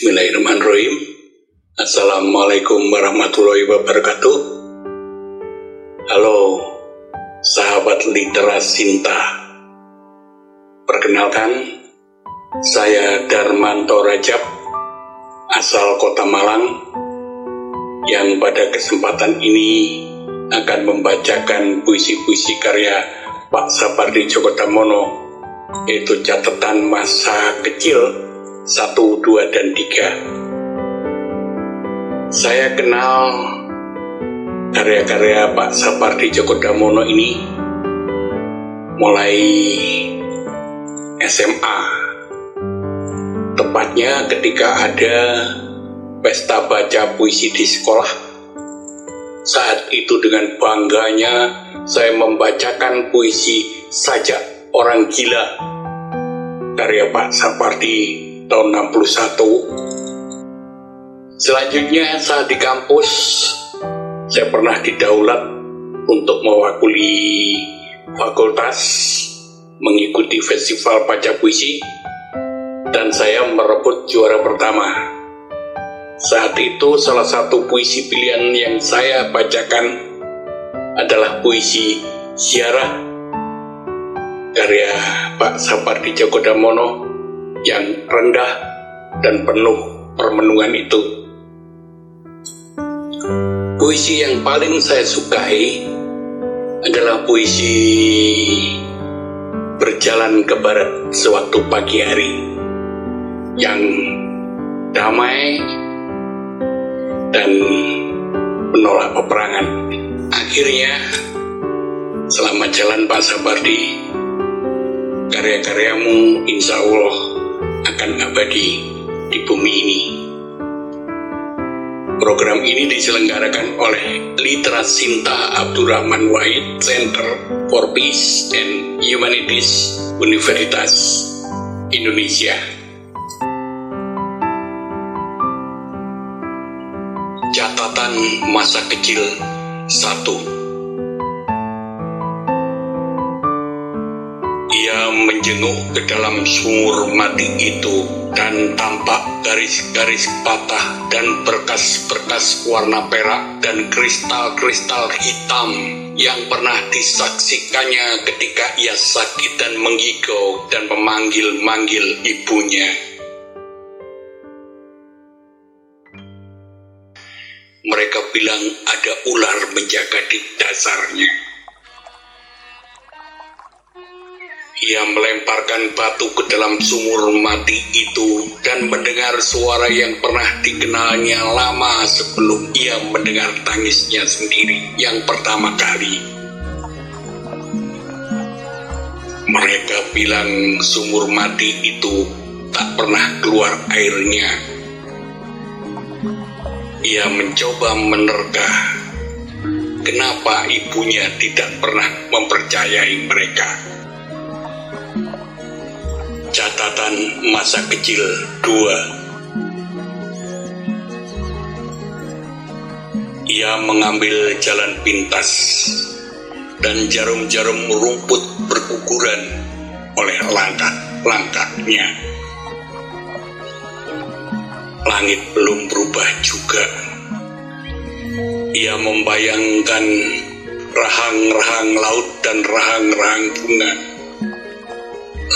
Bismillahirrahmanirrahim. Assalamualaikum warahmatullahi wabarakatuh. Halo, sahabat literas Sinta. Perkenalkan, saya Darmanto Rajab, asal kota Malang, yang pada kesempatan ini akan membacakan puisi-puisi karya Pak Sapardi Djoko Damono, yaitu catatan masa kecil 1, 2, dan 3. Saya kenal karya-karya Pak Sapardi Djoko Damono ini mulai SMA. Tepatnya ketika ada pesta baca puisi di sekolah. Saat itu dengan bangganya saya membacakan puisi saja orang gila karya Pak Sapardi tahun 61. Selanjutnya saat di kampus, saya pernah didaulat untuk mewakili fakultas mengikuti festival baca puisi dan saya merebut juara pertama. Saat itu salah satu puisi pilihan yang saya bacakan adalah puisi Siarah karya Pak Sapardi Djoko Damono yang rendah dan penuh permenungan itu. Puisi yang paling saya sukai adalah puisi berjalan ke barat sewaktu pagi hari yang damai dan menolak peperangan. Akhirnya, selamat jalan Pak Sabardi. Karya-karyamu insya Allah akan abadi di bumi ini. Program ini diselenggarakan oleh Literas Sinta Abdurrahman Wahid Center for Peace and Humanities Universitas Indonesia. Catatan masa kecil satu. Menjenguk ke dalam sumur mati itu dan tampak garis-garis patah dan berkas-berkas warna perak dan kristal-kristal hitam yang pernah disaksikannya ketika ia sakit dan menggigau dan memanggil-manggil ibunya. Mereka bilang ada ular menjaga di dasarnya. Ia melemparkan batu ke dalam sumur mati itu dan mendengar suara yang pernah dikenalnya lama sebelum ia mendengar tangisnya sendiri yang pertama kali. Mereka bilang sumur mati itu tak pernah keluar airnya. Ia mencoba menerka kenapa ibunya tidak pernah mempercayai mereka. Catatan masa kecil 2 Ia mengambil jalan pintas dan jarum-jarum rumput berguguran oleh langkah-langkahnya. Langit belum berubah juga. Ia membayangkan rahang-rahang laut dan rahang-rahang bunga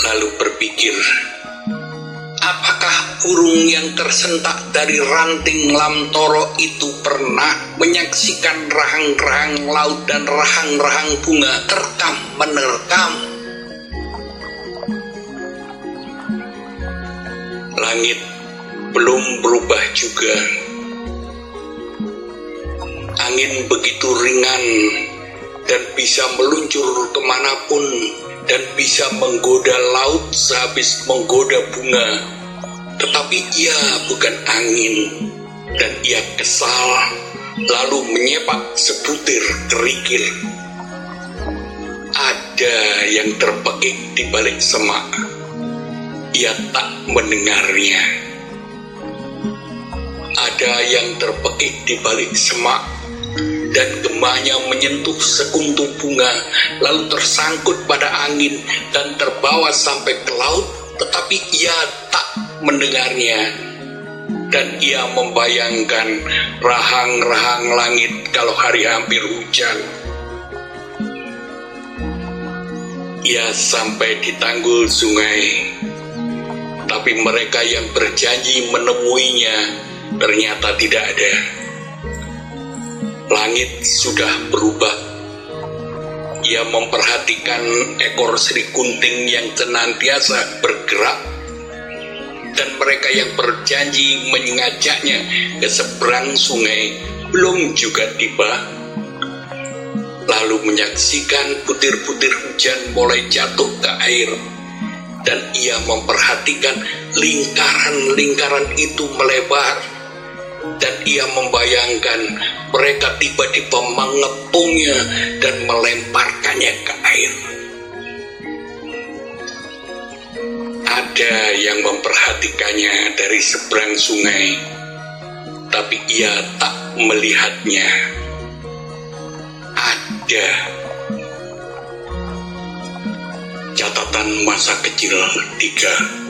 lalu berpikir, apakah burung yang tersentak dari ranting lamtoro itu pernah menyaksikan rahang-rahang laut dan rahang-rahang bunga terkam menerkam? Langit belum berubah juga. Angin begitu ringan dan bisa meluncur ke mana pun dan bisa menggoda laut sehabis menggoda bunga. Tetapi ia bukan angin dan ia kesal lalu menyepak sebutir kerikil. Ada yang terpekik di balik semak. Ia tak mendengarnya. Ada yang terpekik di balik semak dan gemahnya menyentuh sekuntum bunga lalu tersangkut pada angin dan terbawa sampai ke laut tetapi ia tak mendengarnya dan ia membayangkan rahang-rahang langit kalau hari hampir hujan. Ia sampai di tanggul sungai, tapi mereka yang berjanji menemuinya ternyata tidak ada. Langit sudah berubah. Ia memperhatikan ekor Sri Kunting yang senantiasa bergerak dan mereka yang berjanji mengajaknya ke seberang sungai belum juga tiba. Lalu menyaksikan butir-butir hujan mulai jatuh ke air dan ia memperhatikan lingkaran-lingkaran itu melebar dan ia membayangkan mereka tiba-tiba mengepungnya dan melemparkannya ke air. Ada yang memperhatikannya dari seberang sungai, tapi ia tak melihatnya. Ada catatan masa kecil tiga.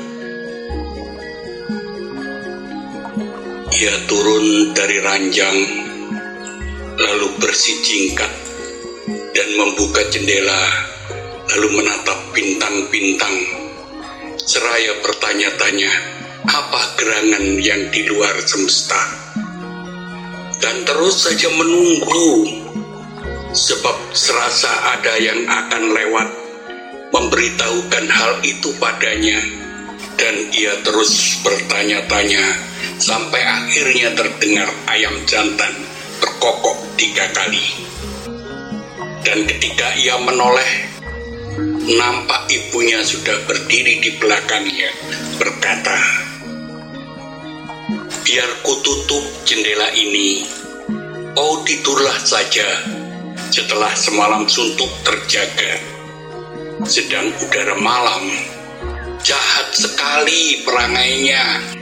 Ia turun dari ranjang, lalu bersijingkat dan membuka jendela, lalu menatap bintang-bintang seraya bertanya-tanya apa gerangan yang di luar semesta. Dan terus saja menunggu, sebab serasa ada yang akan lewat memberitahukan hal itu padanya, dan ia terus bertanya-tanya sampai akhirnya terdengar ayam jantan berkokok tiga kali. Dan ketika ia menoleh, nampak ibunya sudah berdiri di belakangnya, berkata, Biar kututup jendela ini, oh tidurlah saja setelah semalam suntuk terjaga. Sedang udara malam, jahat sekali perangainya.